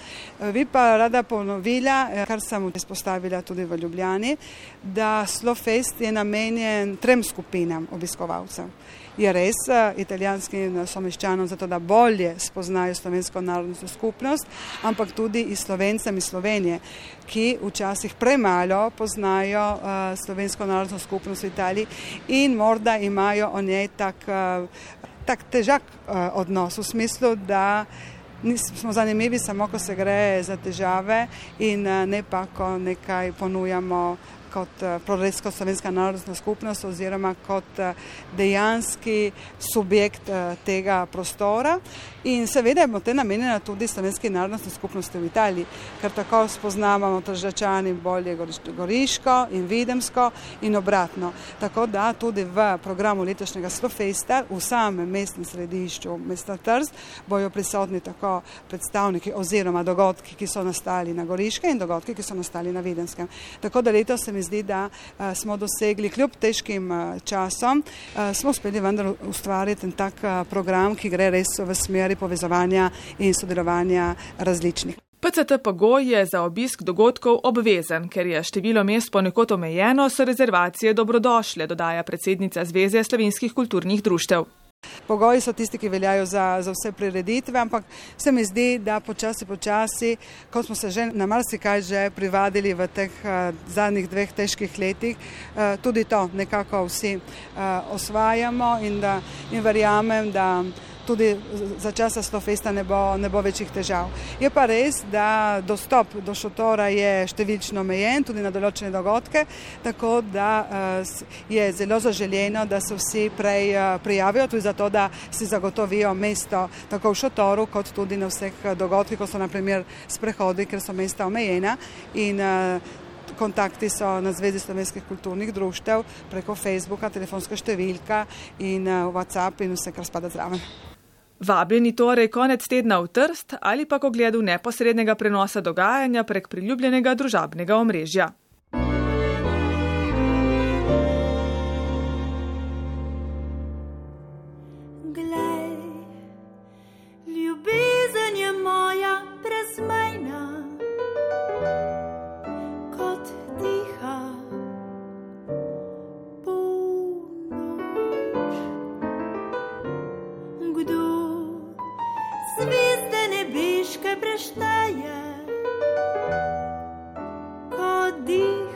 Bi pa rada ponovila, kar sem izpostavila tudi v Ljubljani, da Slofest je namenjen trem skupinam obiskovalcev je res eh, italijanskim someščanom, zato da bolje spoznajo slovensko narodno skupnost, ampak tudi i slovencem iz Slovenije, ki včasih premalo poznajo uh, slovensko narodno skupnost v Italiji in morda imajo o njej tak, tak težak odnos v smislu, da smo zanimivi samo, ko se gre za težave in ne pa, ko nekaj ponujamo kot eh, proresko slovenska narodna skupnost oziroma kot eh, dejanski subjekt eh, tega prostora. In seveda je te namenjena tudi slovenski narodnostni skupnosti v Italiji, ker tako spoznavamo tržačani bolje goriško in videmsko in obratno. Tako da tudi v programu letošnjega Slofesta v samem mestnem središču mesta Trst bojo prisotni tako predstavniki oziroma dogodki, ki so nastali na goriške in dogodki, ki so nastali na videmskem. Tako da letos se mi zdi, da uh, smo dosegli kljub težkim uh, časom, uh, smo uspeli vendar ustvariti en tak program, ki gre res v smeri povezovanja in sodelovanja različnih. PCT pogoj je za obisk dogodkov obvezen, ker je število mest ponekod omejeno, so rezervacije dobrodošle, dodaja predsednica Zveze slovenskih kulturnih društev. Pogoji so tisti, ki veljajo za, za vse prireditve, ampak se mi zdi, da počasi, počasi, ko smo se že na marsikaj že privadili v teh uh, zadnjih dveh težkih letih, uh, tudi to nekako vsi uh, osvajamo in, da, in verjamem, da tudi za časa Slofesta ne bo, ne bo večjih težav. Je pa res, da dostop do šotora je številčno omejen tudi na določene dogodke, tako da je zelo zaželjeno, da se vsi prej prijavijo tudi zato, da si zagotovijo mesto tako v šotoru, kot tudi na vseh dogodkih, ko so naprimer sprehodi, ker so mesta omejena. In, Kontakti so na Zvezi slovenskih kulturnih društev preko Facebooka, telefonska številka in WhatsApp in vse, kar spada zraven. Vabljeni torej konec tedna v Trst ali pa k ogledu neposrednega prenosa dogajanja prek priljubljenega družabnega omrežja. prešteje, ko dih.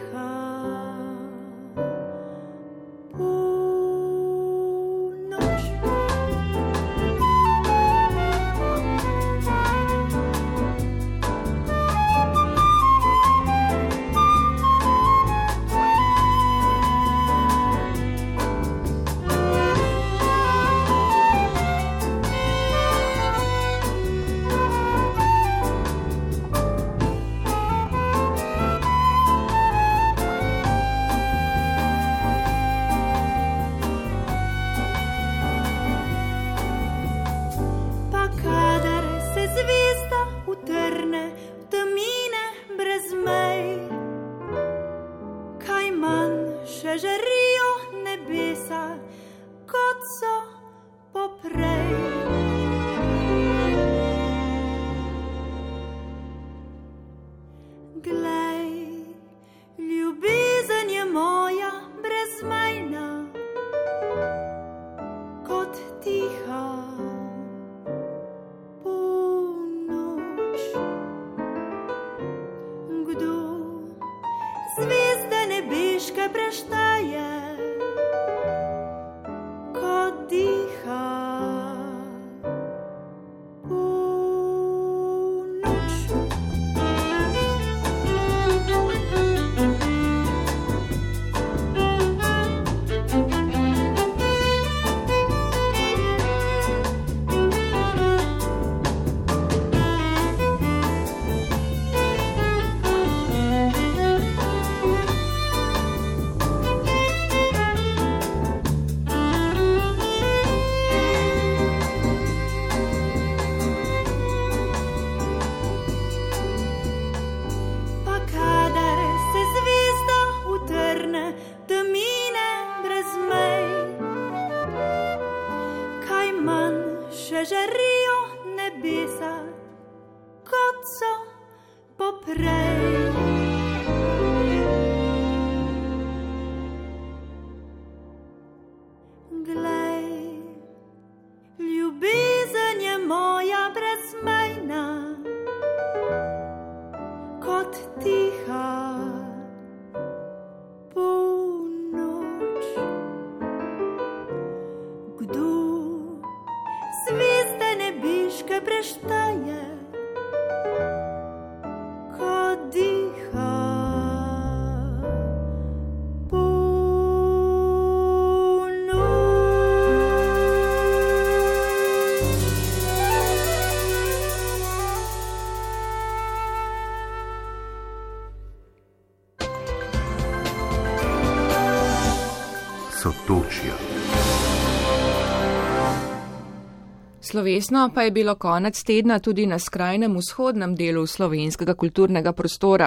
Slovesno pa je bilo konec tedna tudi na skrajnem vzhodnem delu slovenskega kulturnega prostora.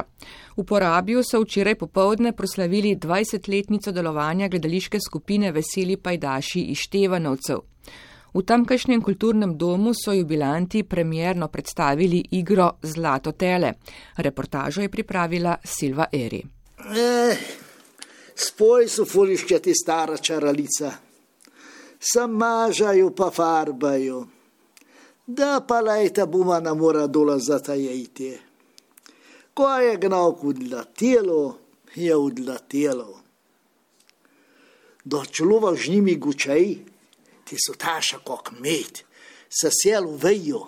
V porabju so včeraj popovdne proslavili 20-letnico delovanja gledališke skupine Veseli Pajdaši iz Števanovcev. V tamkajšnjem kulturnem domu so jubilanti premjerno predstavili igro Zlato tele. Reportažo je pripravila Silva Eri. Eh, spoj so foliščati stara čaralica samažajo pa farbajo, da pa lajta buma na mora dola zatajajte. Ko je gnavk odletelo, je odletelo. Do človek z njimi gučaj, ti so taša kot med, se selu vejo,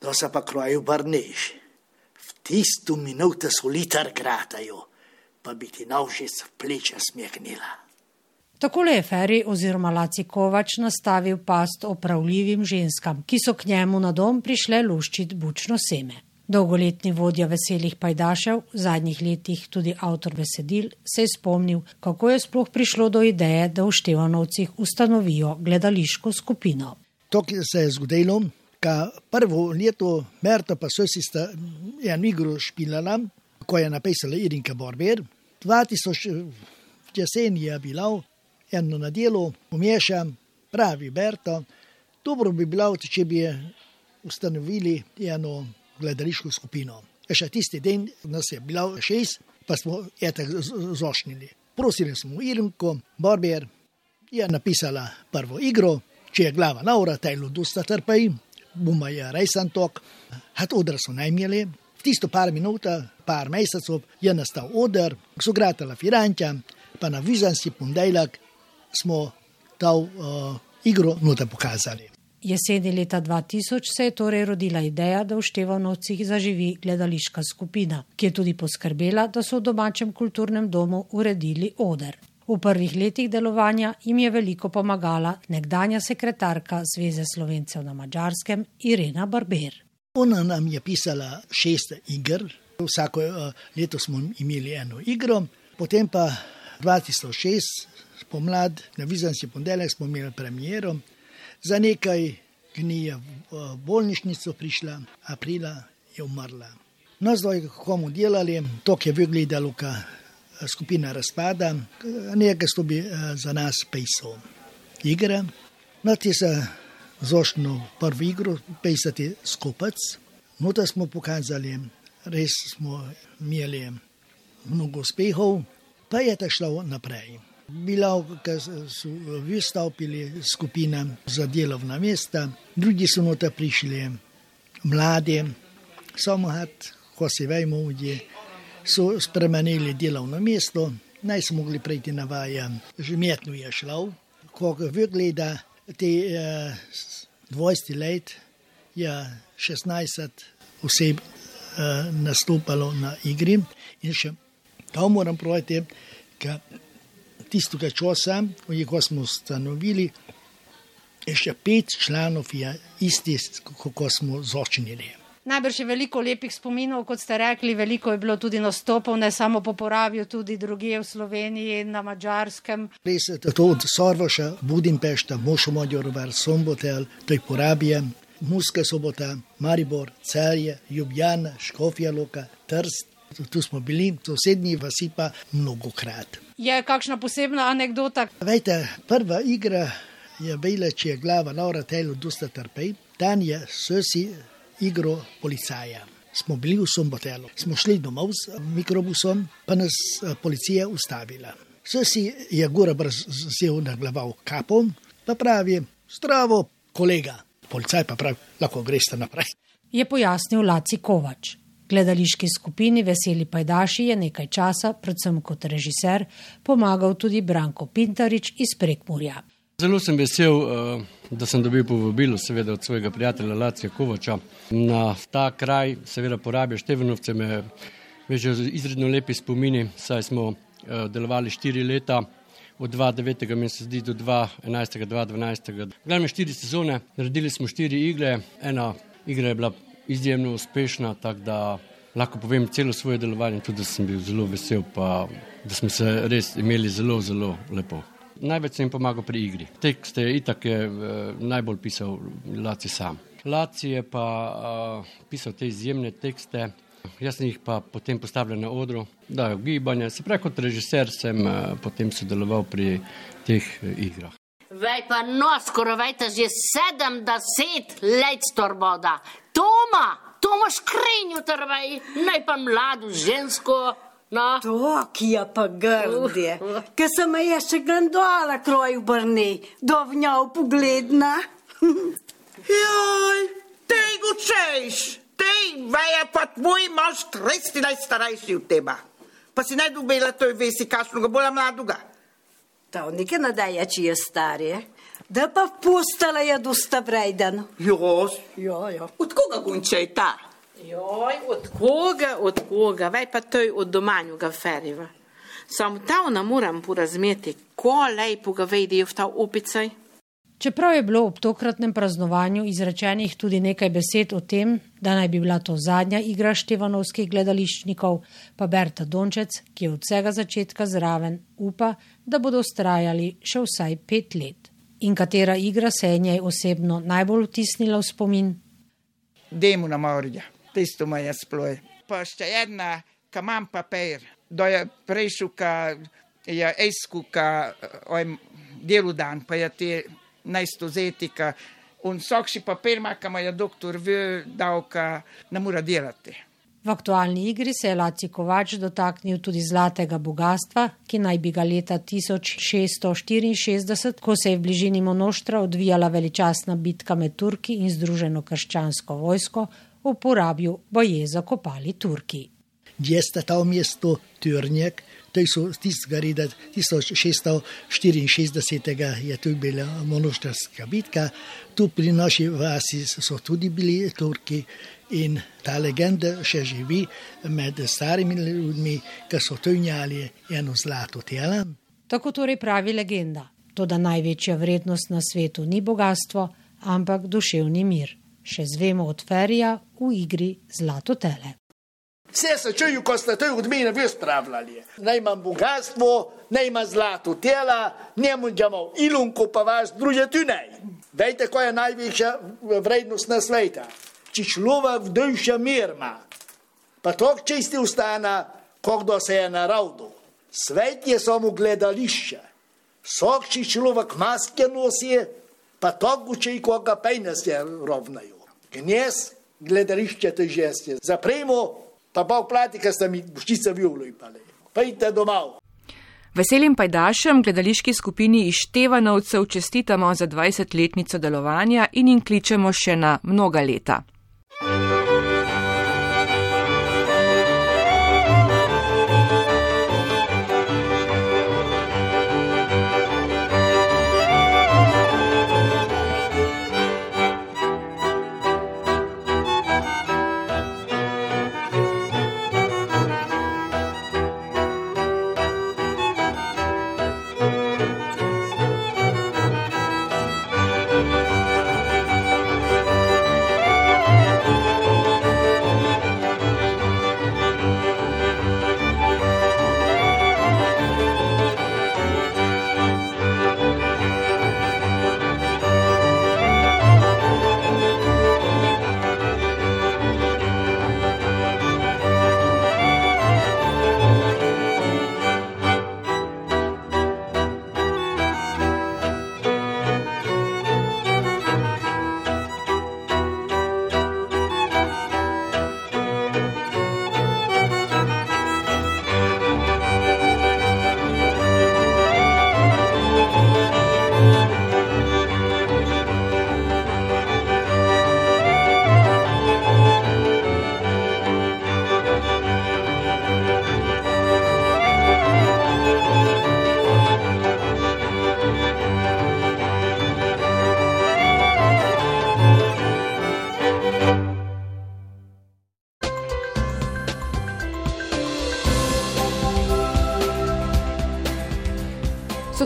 da se pa kroju barnež. V tistu minuto so litar gratajo, pa bi ti navžec v pleče smehnila. Takole je Feri oziroma Laci Kovač nastavil past opravljivim ženskam, ki so k njemu na dom prišle luščiti bučno seme. Dolgoletni vodja veselih pajdašev, v zadnjih letih tudi avtor besedil, se je spomnil, kako je sploh prišlo do ideje, da v Števanovcih ustanovijo gledališko skupino. To, ki se je zgodilo, ka prvo leto Merta pa so si sta eno igro špilala, ko je napisala Irinka Borber, 2000 jeseni je bila eno na delu, umeša, pravi Berto, dobro bi bilo, če bi ustanovili eno gledališko skupino. Še tisti dan nas je bilo šest, pa smo etek zošnili. Prosili smo Irinko, Borber je napisala prvo igro, če je glava na ura, taj ludusta trpej, buma je rejsan tok, hat odra so najmjeli. V tisto par minuta, par mesecev je nastal odr, so gratala Firanča, pa na vizanski pondeljak smo ta uh, igro nota pokazali. Jeseni leta 2000 se je torej rodila ideja, da v Števanovcih zaživi gledališka skupina, ki je tudi poskrbela, da so v domačem kulturnem domu uredili oder. V prvih letih delovanja jim je veliko pomagala nekdanja sekretarka Zveze slovencev na Mačarskem Irena Barber. Ona nam je pisala šest igr, vsako uh, leto smo imeli eno igro, potem pa 2006 pomlad, na Vizanski ponedeljek smo imeli premiero, za nekaj dni je v bolnišnico prišla, aprila je umrla. No, zdaj, kako bomo delali, to je vyglídalo, ka skupina razpada, nekaj sto bi za nas pisal. Igra, no, ti se zošno prvo igro, pisati skupaj, no, da smo pokazali, res smo imeli mnogo uspehov, pa je to šlo naprej. Bila, ker so vystavili skupina za delovna mesta, drugi so nota prišli, mladi, samo hat, ko se vejmo, ljudje so spremenili delovno mesto, naj so mogli prejti na vaja, že metno je šlo, ko vygleda te eh, 20 let, je 16 oseb eh, nastopalo na igri. In še to moram povedati, ker tistega časa, ko smo ustanovili, je še pet članov, je isti, kot smo zočnili. Najbrž je veliko lepih spominov, kot ste rekli, veliko je bilo tudi nastopov, ne samo po porabiu, tudi druge v Sloveniji, na Mačarskem. Res je to od Sorvoša, Budimpešta, Mošomodjorovar, Sombotel, to je porabije, Muska sobota, Maribor, Celje, Ljubljana, Škofja Loka, Trst. Tu smo bili, v sosednji vasi pa mnogokrat. Je kakšna posebna anekdota? Vejte, prva igra je bila, če je glava Laura Taylor dosta trpej, dan je sosi igro policaja. Smo bili v Sombotelu, smo šli domov z mikrobusom, pa nas policija ustavila. Sosi je gora brzel na glavo kapo, pa pravi, zdravo, kolega. Policaj pa pravi, lahko greste naprej. Je pojasnil Laci Kovač. Gledališki skupini Veseli Pajdaši je nekaj časa, predvsem kot režiser, pomagal tudi Branko Pintarič iz Prekmurja. Zelo sem vesel, da sem dobil povabilo seveda od svojega prijatelja Lacija Kovača na ta kraj, seveda porabijo Števenovce, me veže izredno lepi spomini, saj smo delovali štiri leta, od 2009. mi se zdi do 2011. 2012. Glavne štiri sezone, naredili smo štiri igre, ena igra je bila izjemno uspešna, tako da lahko povem celo svoje delovanje, tudi da sem bil zelo vesel, pa da smo se res imeli zelo, zelo lepo. Največ sem pomagal pri igri. Tekste je itak je najbolj pisal Laci sam. Laci je pa uh, pisal te izjemne tekste, jaz sem jih pa potem postavljal na odru, da je gibanje. Se pravi, kot režiser sem uh, potem sodeloval pri teh igrah. Vej pa no, skoraj vejte že sedem, deset let storboda. Toma, Toma škrinju trvaj, naj pa mlado žensko. No. To, ki je pa grdje, uh, uh. ki se me je še glandola kroj obrni, do v njo pogledna. (laughs) Joj, tej gučeš, tej veja pa tvoj mož tresti najstarejši od teba. Pa si ne dubela to vesi, kakšno ga bolj mladuga. To nekaj nadaja, či je starje. Da pa pustala je dosta vreden. Jos? Ja, ja. Od koga gunča je ta? Joj, od koga, od koga, vaj pa to je od domanjega feriva. Sam davno moram porazmeti, ko lepo ga vedijo v ta opicaj. Čeprav je bilo ob tokratnem praznovanju izrečenih tudi nekaj besed o tem, da naj bi bila to zadnja igra Števanovskih gledališčnikov, pa Berta Dončec, ki je od vsega začetka zraven, upa, da bodo ustrajali še vsaj pet let. In katera igra se je njej osebno najbolj vtisnila v spomin? Demu na morje, tisto me je sploje. Pa še ena, ki imam papir, da je prejšel, ka je esku, ka oj, delu dan, pa je te najstozetika. In vsak še papir ki ima je doktor v davka, ne mora delati. V aktualni igri se je Laci Kovač dotaknil tudi zlatega bogatstva, ki naj bi ga leta 1664, ko se je v bližini Monoštra odvijala veličastna bitka med Turki in Združeno krščansko vojsko, uporabil boje zakopali Turki. Jeste ta v mestu Turnjek, to je tistega reda 1664. je tu bila monoštarska bitka, tu pri naši vasi so tudi bili Turki in ta legenda še živi med starimi ljudmi, ki so tunjali eno zlato telo. Tako torej pravi legenda. To, da največja vrednost na svetu ni bogatstvo, ampak duševni mir. Še zvemo od Ferija v igri Zlato tele. Vse se čuju, ko ste to od mene vi spravljali. Naj imam bogatstvo, naj imam zlato tela, njemu džamo ilunko pa vas druže tu ne. Vejte, koja je največja vrednost na sveta? Če človek duša mir ima, pa to čisti ustana, kogdo se je narodil. Svet je samo gledališče. Sok, če človek maske nosi, pa to guče i koga pejne se rovnajo. Gnjes, gledališče to žestje. Zapremo, pa Bog plati, ker ste mi buščice vjulujpali. Pejte domov. Veselim pajdašem gledališki skupini iz Števanovcev čestitamo za 20-letnico delovanja in jim kličemo še na mnoga leta.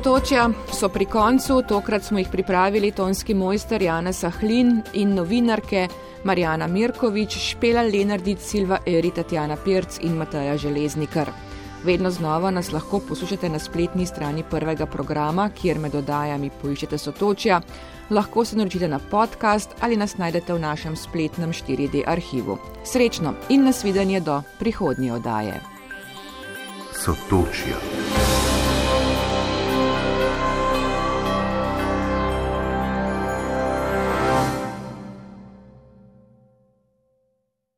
Sotočja so pri koncu, tokrat smo jih pripravili tonski mojster Jana Sahlin in novinarke Marjana Mirkovič, Špela Lenardic, Silva Eri, Tatjana Pirc in Mataja Železnikar. Vedno znova nas lahko poslušate na spletni strani prvega programa, kjer med oddajami poiščete Sotočja, lahko se naročite na podcast ali nas najdete v našem spletnem 4D arhivu. Srečno in nasvidenje do prihodnje oddaje. Sotočja.